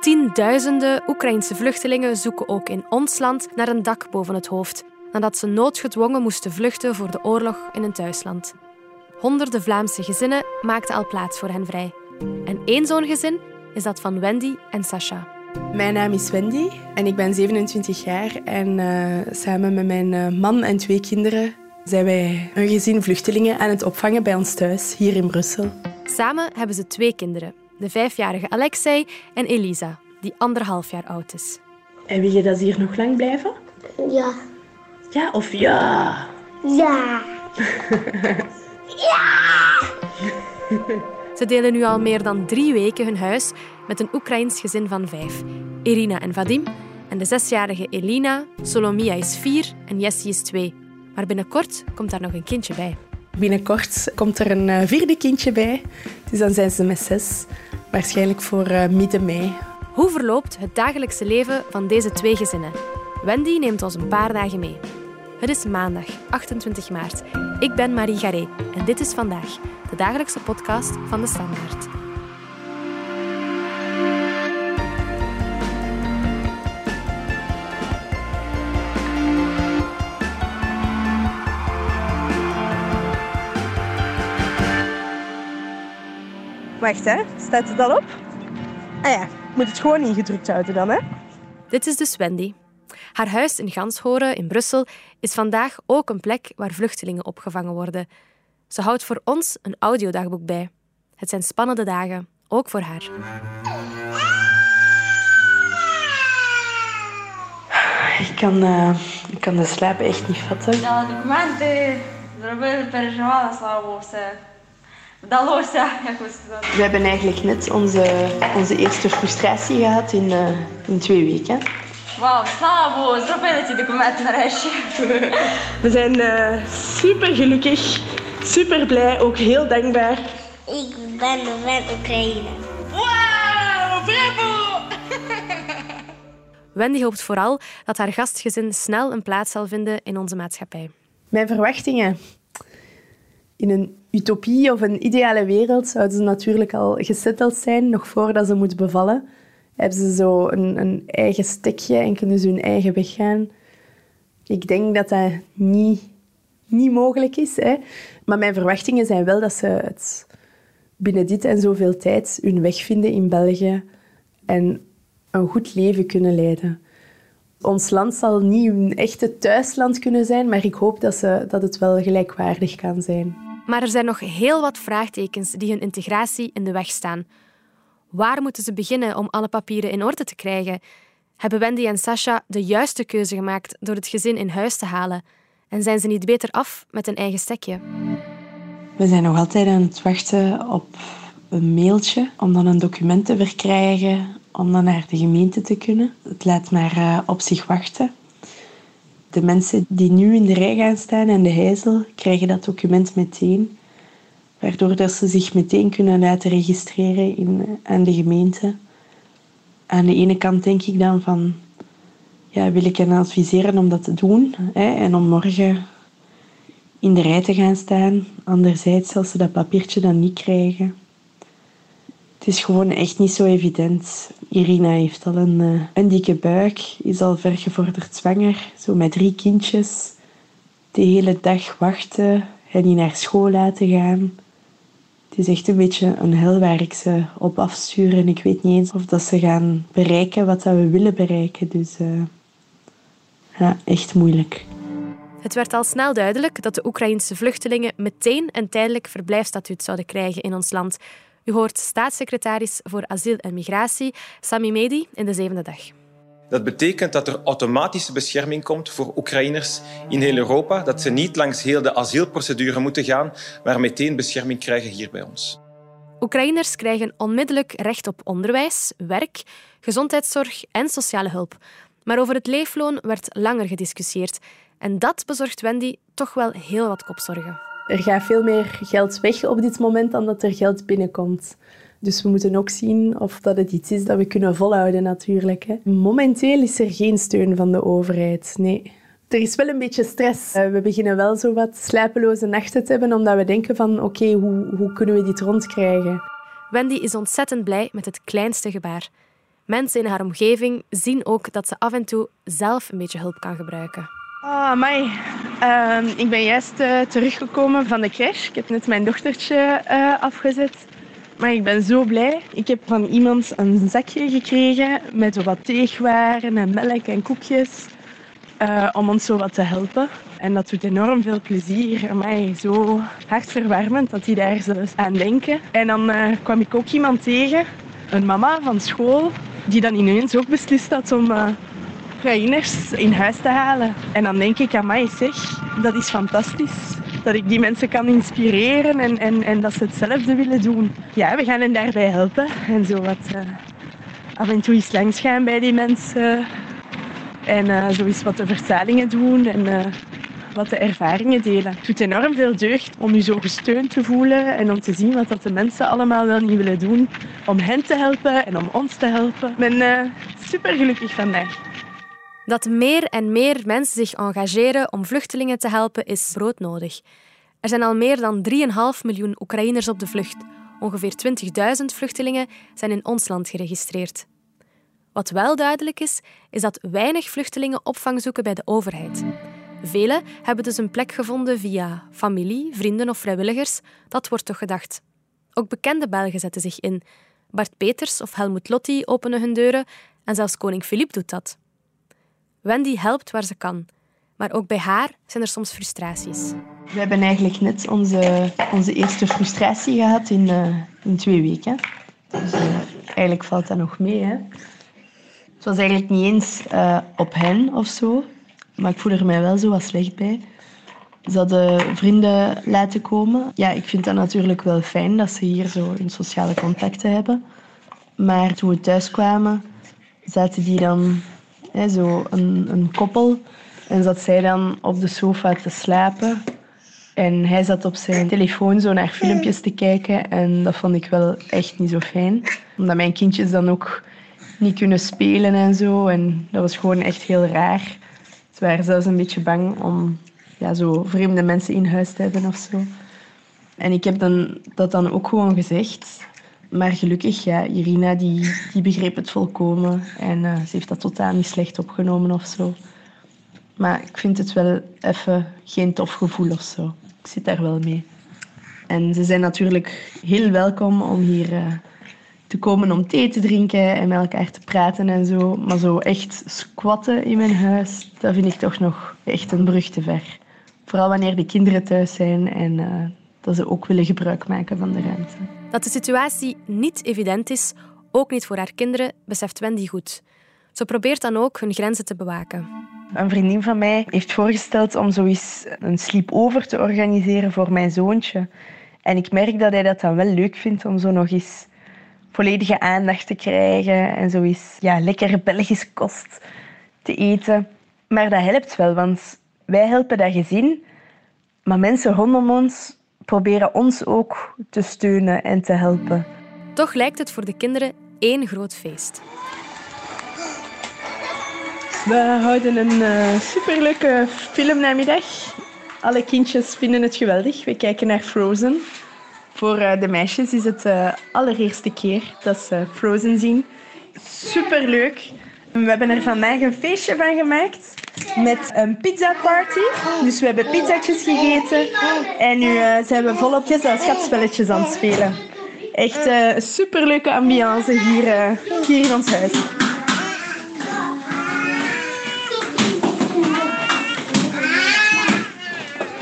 Tienduizenden Oekraïnse vluchtelingen zoeken ook in ons land naar een dak boven het hoofd, nadat ze noodgedwongen moesten vluchten voor de oorlog in hun thuisland. Honderden Vlaamse gezinnen maakten al plaats voor hen vrij. En één zo'n gezin is dat van Wendy en Sasha. Mijn naam is Wendy en ik ben 27 jaar. En uh, samen met mijn uh, man en twee kinderen zijn wij een gezin vluchtelingen aan het opvangen bij ons thuis, hier in Brussel. Samen hebben ze twee kinderen. De vijfjarige Alexei en Elisa, die anderhalf jaar oud is. En wil je dat ze hier nog lang blijven? Ja. Ja of ja? Ja. ja! Ze delen nu al meer dan drie weken hun huis met een Oekraïns gezin van vijf. Irina en Vadim en de zesjarige Elina, Solomia is vier en Jessie is twee. Maar binnenkort komt daar nog een kindje bij. Binnenkort komt er een eh, vierde kindje bij. Dus dan zijn ze met zes. Waarschijnlijk voor eh, midden mei. Hoe verloopt het dagelijkse leven van deze twee gezinnen? Wendy neemt ons een paar dagen mee. Het is maandag 28 maart. Ik ben Marie Garé en dit is vandaag de dagelijkse podcast van de Standaard. hè? Staat het dan op? Ah ja, moet het gewoon ingedrukt houden dan, hè? Dit is dus Wendy. Haar huis in Ganshoren in Brussel is vandaag ook een plek waar vluchtelingen opgevangen worden. Ze houdt voor ons een audiodagboek bij. Het zijn spannende dagen, ook voor haar. Ik kan, eh, ik kan de slaap echt niet vatten. Ja, ik per dat ja. We hebben eigenlijk net onze, onze eerste frustratie gehad in, eh, in twee weken. Wauw, slavo, zroveel ti dokumenten nareszcie. We zijn uh, super gelukkig, super blij, ook heel dankbaar. Ik ben van Oekraïne. Wauw, bravo! Wendy hoopt vooral dat haar gastgezin snel een plaats zal vinden in onze maatschappij. Mijn verwachtingen. In een utopie of een ideale wereld zouden ze natuurlijk al gesetteld zijn, nog voordat ze moet bevallen. Hebben ze zo een, een eigen stekje en kunnen ze hun eigen weg gaan. Ik denk dat dat niet, niet mogelijk is. Hè. Maar mijn verwachtingen zijn wel dat ze het binnen dit en zoveel tijd hun weg vinden in België en een goed leven kunnen leiden. Ons land zal niet hun echte thuisland kunnen zijn, maar ik hoop dat, ze, dat het wel gelijkwaardig kan zijn. Maar er zijn nog heel wat vraagtekens die hun integratie in de weg staan. Waar moeten ze beginnen om alle papieren in orde te krijgen? Hebben Wendy en Sasha de juiste keuze gemaakt door het gezin in huis te halen? En zijn ze niet beter af met een eigen stekje? We zijn nog altijd aan het wachten op een mailtje om dan een document te verkrijgen, om dan naar de gemeente te kunnen. Het laat maar uh, op zich wachten. De mensen die nu in de rij gaan staan en de heizel krijgen dat document meteen, waardoor dat ze zich meteen kunnen laten registreren in, aan de gemeente. Aan de ene kant denk ik dan van, ja, wil ik hen adviseren om dat te doen hè, en om morgen in de rij te gaan staan. Anderzijds, als ze dat papiertje dan niet krijgen. Het is gewoon echt niet zo evident. Irina heeft al een, uh, een dikke buik, is al vergevorderd zwanger, zo met drie kindjes. De hele dag wachten, hen niet naar school laten gaan. Het is echt een beetje een hel waar ik ze op afstuur en ik weet niet eens of dat ze gaan bereiken wat dat we willen bereiken. Dus uh, ja, echt moeilijk. Het werd al snel duidelijk dat de Oekraïnse vluchtelingen meteen een tijdelijk verblijfstatuut zouden krijgen in ons land. U hoort staatssecretaris voor asiel en migratie Sami Medi in de zevende dag. Dat betekent dat er automatische bescherming komt voor Oekraïners in heel Europa, dat ze niet langs heel de asielprocedure moeten gaan, maar meteen bescherming krijgen hier bij ons. Oekraïners krijgen onmiddellijk recht op onderwijs, werk, gezondheidszorg en sociale hulp. Maar over het leefloon werd langer gediscussieerd. En dat bezorgt Wendy toch wel heel wat kopzorgen. Er gaat veel meer geld weg op dit moment dan dat er geld binnenkomt. Dus we moeten ook zien of dat het iets is dat we kunnen volhouden natuurlijk. Hè. Momenteel is er geen steun van de overheid, nee. Er is wel een beetje stress. Eh, we beginnen wel zo wat slapeloze nachten te hebben, omdat we denken van oké, hoe, hoe kunnen we dit rondkrijgen? Wendy is ontzettend blij met het kleinste gebaar. Mensen in haar omgeving zien ook dat ze af en toe zelf een beetje hulp kan gebruiken. Ah, amai. Ehm, ik ben juist eh, teruggekomen van de crash. Ik heb net mijn dochtertje eh, afgezet. Maar ik ben zo blij. Ik heb van iemand een zakje gekregen met wat teegwaren en melk en koekjes. eh, om ons zo wat te helpen. En dat doet enorm veel plezier. Mij zo hartverwarmend dat die daar zelfs aan denken. En dan kwam ik ook iemand tegen, een mama van school, die dan ineens ook beslist had om Oekraïners in huis te halen. En dan denk ik aan mij, zeg, dat is fantastisch. Dat ik die mensen kan inspireren en, en, en dat ze hetzelfde willen doen. Ja, we gaan hen daarbij helpen. En zo wat eh, af en toe eens langs gaan bij die mensen. En eh, zo eens wat de vertalingen doen en eh, wat de ervaringen delen. Het doet enorm veel deugd om je zo gesteund te voelen en om te zien wat dat de mensen allemaal wel niet willen doen. Om hen te helpen en om ons te helpen. Ik ben eh, super gelukkig vandaag. Dat meer en meer mensen zich engageren om vluchtelingen te helpen is broodnodig. Er zijn al meer dan 3,5 miljoen Oekraïners op de vlucht. Ongeveer 20.000 vluchtelingen zijn in ons land geregistreerd. Wat wel duidelijk is, is dat weinig vluchtelingen opvang zoeken bij de overheid. Velen hebben dus een plek gevonden via familie, vrienden of vrijwilligers. Dat wordt toch gedacht. Ook bekende Belgen zetten zich in. Bart Peters of Helmut Lotti openen hun deuren en zelfs koning Filip doet dat. Wendy helpt waar ze kan. Maar ook bij haar zijn er soms frustraties. We hebben eigenlijk net onze, onze eerste frustratie gehad in, eh, in twee weken. Dus eh, eigenlijk valt dat nog mee. Hè? Het was eigenlijk niet eens eh, op hen of zo, maar ik voel er mij wel zo wat slecht bij. Ze hadden vrienden laten komen. Ja, ik vind dat natuurlijk wel fijn dat ze hier zo hun sociale contacten hebben. Maar toen we thuis kwamen, zaten die dan hè, zo een, een koppel. En zat zij dan op de sofa te slapen. En hij zat op zijn telefoon zo naar filmpjes te kijken. En dat vond ik wel echt niet zo fijn. Omdat mijn kindjes dan ook niet kunnen spelen en zo. En dat was gewoon echt heel raar. Ze waren zelfs een beetje bang om ja, zo vreemde mensen in huis te hebben of zo. En ik heb dan, dat dan ook gewoon gezegd. Maar gelukkig, ja, Irina die, die begreep het volkomen. En eh, ze heeft dat totaal niet slecht opgenomen of zo. Maar ik vind het wel even geen tof gevoel of zo. Ik zit daar wel mee. En ze zijn natuurlijk heel welkom om hier eh, te komen om thee te drinken en met elkaar te praten en zo. Maar zo echt squatten in mijn huis, dat vind ik toch nog echt een brug te ver. Vooral wanneer de kinderen thuis zijn en eh, dat ze ook willen gebruik maken van de ruimte. Dat de situatie niet evident is, ook niet voor haar kinderen, beseft Wendy goed. Ze probeert dan ook hun grenzen te bewaken. Een vriendin van mij heeft voorgesteld om zoiets een sleepover te organiseren voor mijn zoontje. En ik merk dat hij dat dan wel leuk vindt om zo nog eens volledige aandacht te krijgen en zoiets ja, lekkere Belgische kost te eten. Maar dat helpt wel, want wij helpen dat gezin, maar mensen rondom ons proberen ons ook te steunen en te helpen. Toch lijkt het voor de kinderen één groot feest. We houden een eh, superleuke filmnamiddag. Alle kindjes vinden het geweldig. We kijken naar Frozen. Voor eh, de meisjes is het de allereerste keer dat ze Frozen zien. Superleuk. We hebben er vandaag een feestje van gemaakt met een pizza party. Dus we hebben pizzaatjes gegeten en nu eh, zijn we volop gezelschapsspelletjes aan het spelen. Echt een superleuke ambiance hier, eh, hier in ons huis.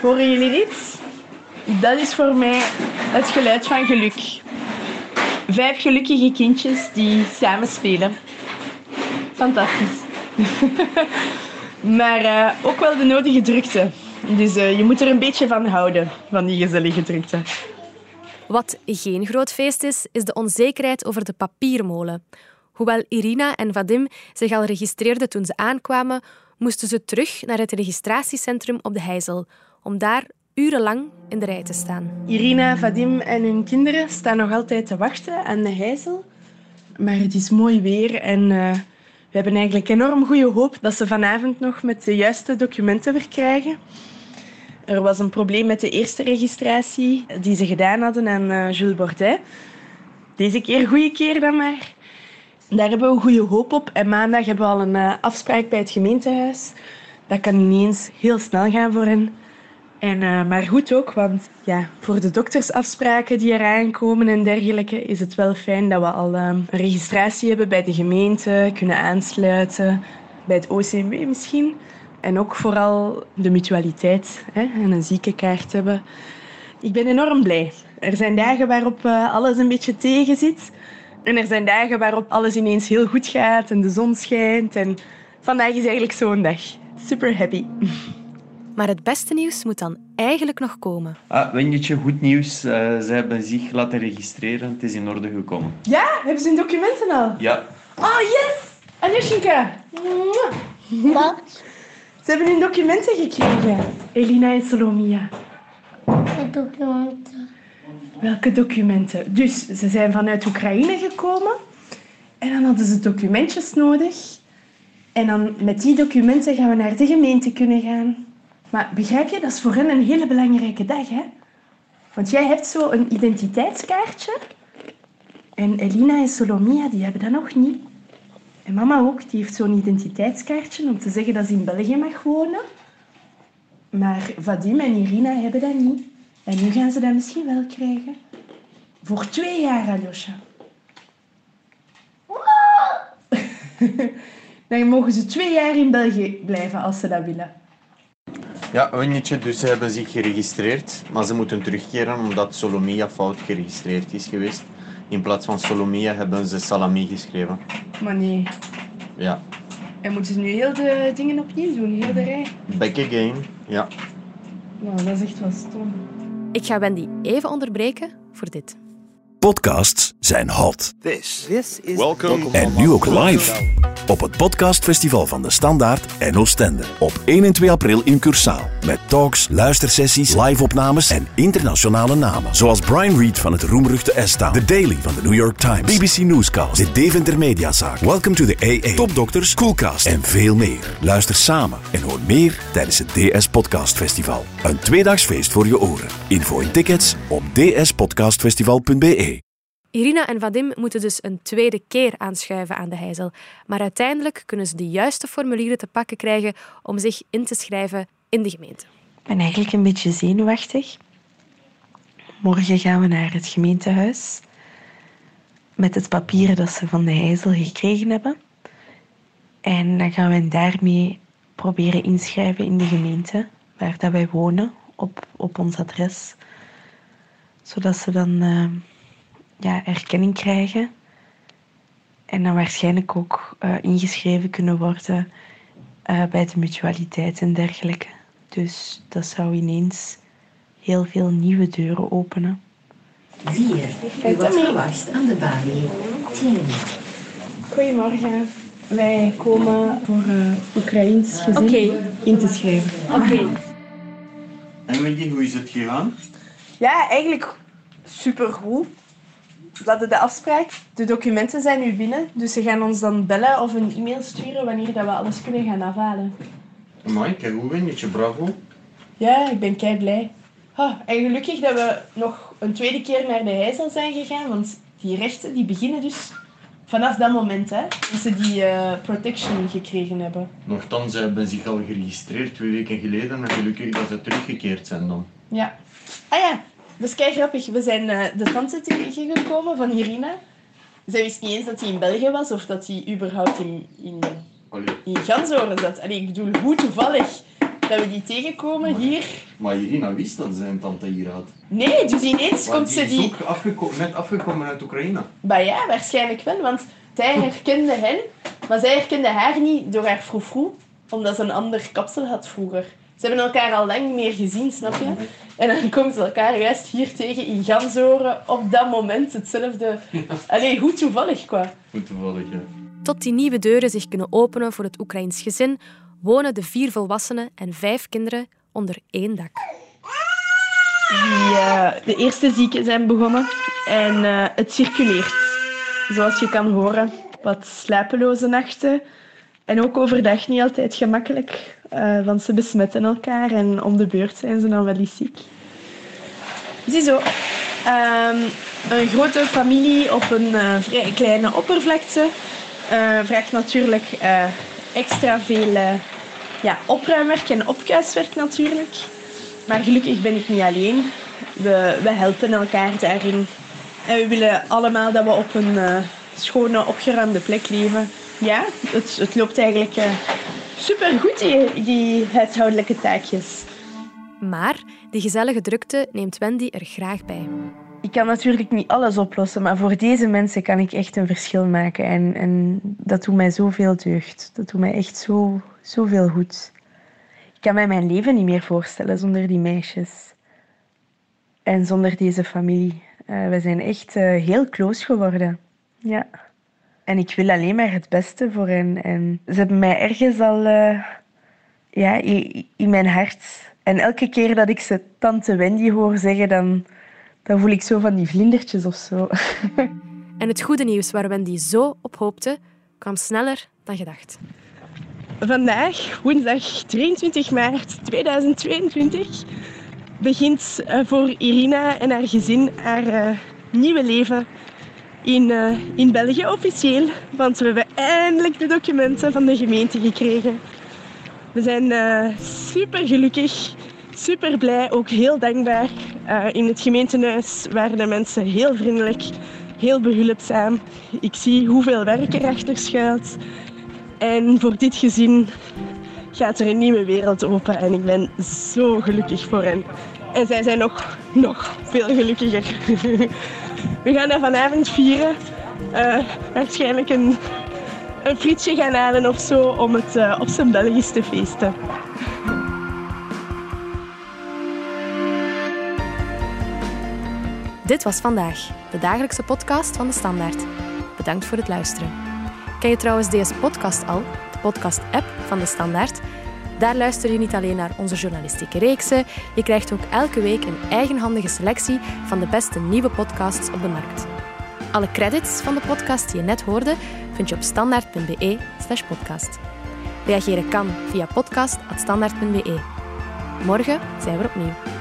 Horen jullie dit? Dat is voor mij het geluid van geluk. Vijf gelukkige kindjes die samen spelen. Fantastisch. maar eh, ook wel de nodige drukte. Dus eh, je moet er een beetje van houden, van die gezellige drukte. Wat geen groot feest is, is de onzekerheid over de papiermolen. Hoewel Irina en Vadim zich al registreerden toen ze aankwamen, moesten ze terug naar het registratiecentrum op de Heizel, om daar urenlang in de rij te staan. Irina, Vadim en hun kinderen staan nog altijd te wachten aan de Heizel. Maar het is mooi weer en eh, we hebben eigenlijk enorm goede hoop dat ze vanavond nog met de juiste documenten weer krijgen. Er was een probleem met de eerste registratie die ze gedaan hadden aan eh, Jules Bordet. Deze keer goede keer dan maar. daar hebben we goede hoop op. En maandag hebben we al een uh, afspraak bij het gemeentehuis. Dat kan ineens heel snel gaan voor hen. En, uh, maar goed ook, want ja, voor de doktersafspraken die eraan komen en dergelijke is het wel fijn dat we al uh, een registratie hebben bij de gemeente, kunnen aansluiten, bij het OCMW misschien. En ook vooral de mutualiteit hè, en een ziekenkaart hebben. Ik ben enorm blij. Er zijn dagen waarop uh, alles een beetje tegen zit. En er zijn dagen waarop alles ineens heel goed gaat en de zon schijnt. En vandaag is eigenlijk zo'n dag. Super happy. Maar het beste nieuws moet dan eigenlijk nog komen. Ah, Wenjetje, goed nieuws. Uh, ze hebben zich laten registreren. Het is in orde gekomen. Ja? Hebben ze hun documenten al? Ja. Oh, yes! Anushinka. Wat? Ze hebben hun documenten gekregen. Elina en Solomia. De documenten. Welke documenten? Dus ze zijn vanuit Oekraïne gekomen. En dan hadden ze documentjes nodig. En dan met die documenten gaan we naar de gemeente kunnen gaan. Maar begrijp je, dat is voor hen een hele belangrijke dag, hè? Want jij hebt zo een identiteitskaartje. En Elina en Solomia, die hebben dat nog niet. En mama ook, die heeft zo'n identiteitskaartje om te zeggen dat ze in België mag wonen. Maar Vadim en Irina hebben dat niet. En nu gaan ze dat misschien wel krijgen. Voor twee jaar, Aljosha. Dan mogen ze twee jaar in België blijven als ze dat willen. Ja, Wenjetje, dus ze hebben zich geregistreerd, maar ze moeten terugkeren omdat Solomia fout geregistreerd is geweest. In plaats van Solomia hebben ze Salami geschreven. Maar nee. Ja. En moeten ze nu heel de dingen opnieuw doen, heel de rij? Back again, ja. Nou, dat is echt wel stom. Ik ga Wendy even onderbreken voor dit. Podcasts zijn hot. This, this is Welcome. En nu ook live. Op het podcastfestival van de Standaard en Oostende. Op 1 en 2 april in Cursaal. Met talks, luistersessies, live-opnames en internationale namen. Zoals Brian Reed van het roemruchte ESTA. The Daily van de New York Times. BBC Newscast. De Deventer Mediazaak. Welcome to the AA. Topdokters, Coolcast en veel meer. Luister samen en hoor meer tijdens het DS Podcast Festival. Een tweedaags feest voor je oren. Info en tickets op dspodcastfestival.be. Irina en Vadim moeten dus een tweede keer aanschuiven aan de heizel. Maar uiteindelijk kunnen ze de juiste formulieren te pakken krijgen om zich in te schrijven in de gemeente. Ik ben eigenlijk een beetje zenuwachtig. Morgen gaan we naar het gemeentehuis met het papier dat ze van de heizel gekregen hebben. En dan gaan we daarmee proberen inschrijven in de gemeente waar dat wij wonen, op, op ons adres. Zodat ze dan uh, ja, erkenning krijgen. En dan waarschijnlijk ook uh, ingeschreven kunnen worden uh, bij de mutualiteit en dergelijke. Dus dat zou ineens heel veel nieuwe deuren openen. Vier. U wordt verwacht aan de balie. Tien. Goedemorgen. Wij komen voor uh, Oekraïns gezin okay. in te schrijven. Oké. Okay. En Wendy, hoe is het gegaan? Ja, eigenlijk supergoed. We hadden de afspraak. De documenten zijn nu binnen, dus ze gaan ons dan bellen of een e-mail sturen wanneer dat we alles kunnen gaan afhalen. Mooi, kijk hoe Wenjetje, bravo. Ja, ik ben kei blij. Oh, en gelukkig dat we nog een tweede keer naar de heizel zijn gegaan, want die rechten die beginnen dus vanaf dat moment, hè, dat ze die uh, protection gekregen hebben. Nochtans, ze hebben zich al geregistreerd twee weken geleden en gelukkig dat ze teruggekeerd zijn dan. Ja. Ah ja, dat is kei grappig. We zijn uh, de tante tegengekomen van Irina. Zij wist niet eens dat hij in België was of dat hij überhaupt in, in, in Gansoren zat. Allee, ik bedoel, hoe toevallig dat we die tegenkomen maar, hier. Maar Irina wist dat ze een tante hier had. Nee, dus ineens maar komt die ze is die... ook afgeko net afgekomen uit Oekraïne. Bah ja, waarschijnlijk wel, want zij herkende hen, maar zij herkende haar niet door haar froufrou, omdat ze een ander kapsel had vroeger. Ze hebben elkaar al lang niet meer gezien, snap je? En dan komen ze elkaar juist hier tegen in Gansoren op dat moment. Hetzelfde. Allee, hoe toevallig qua. Hoe toevallig, ja. Tot die nieuwe deuren zich kunnen openen voor het Oekraïns gezin, wonen de vier volwassenen en vijf kinderen onder één dak. Die, uh, de eerste zieken zijn begonnen en uh, het circuleert. Zoals je kan horen, wat slapeloze nachten. En ook overdag niet altijd gemakkelijk, uh, want ze besmetten elkaar en om de beurt zijn ze dan wel eens ziek. Ziezo, um, Een grote familie op een uh, vrij kleine oppervlakte uh, vraagt natuurlijk extra veel ja, opruimwerk en opkuiswerk natuurlijk. Maar gelukkig ben ik niet alleen. We, we helpen elkaar daarin. En we willen allemaal dat we op een schone, opgeruimde plek leven. Ja, het, het loopt eigenlijk super goed, die, die huishoudelijke taakjes. Maar die gezellige drukte neemt Wendy er graag bij. Ik kan natuurlijk niet alles oplossen, maar voor deze mensen kan ik echt een verschil maken. En, en dat doet mij zoveel deugd. Dat doet mij echt zo, zoveel goed. Ik kan mij mijn leven niet meer voorstellen zonder die meisjes. En zonder deze familie. Uh, we zijn echt uh, heel close geworden. Ja. En ik wil alleen maar het beste voor hen. En ze hebben mij ergens al uh, ja, in, in mijn hart. En elke keer dat ik ze tante Wendy hoor zeggen, dan dan voel ik zo van die vlindertjes of zo. En het goede nieuws waar Wendy zo op hoopte, kwam sneller dan gedacht. Vandaag, woensdag 23 maart 2022, begint eh, voor Irina en haar gezin haar uh, nieuwe leven in, uh, in België officieel. Want we hebben eindelijk de documenten van de gemeente gekregen. We zijn super gelukkig super blij, ook heel dankbaar. Uh, in het gemeentehuis waren de mensen heel vriendelijk, heel behulpzaam. Ik zie hoeveel werk erachter schuilt. En voor dit gezin gaat er een nieuwe wereld open en ik ben zo gelukkig voor hen. En zij zijn nog, nog veel gelukkiger. We gaan dat vanavond vieren. Uh, waarschijnlijk een, een frietje gaan halen of zo om het uh, op zijn Belgisch te feesten. Dit was vandaag, de dagelijkse podcast van de Standaard. Bedankt voor het luisteren. Ken je trouwens deze podcast al, de podcast-app van de Standaard? Daar luister je niet alleen naar onze journalistieke reeksen, je krijgt ook elke week een eigenhandige selectie van de beste nieuwe podcasts op de markt. Alle credits van de podcast die je net hoorde vind je op standaard.be/slash podcast. Reageren kan via podcast.standaard.be. Morgen zijn we opnieuw.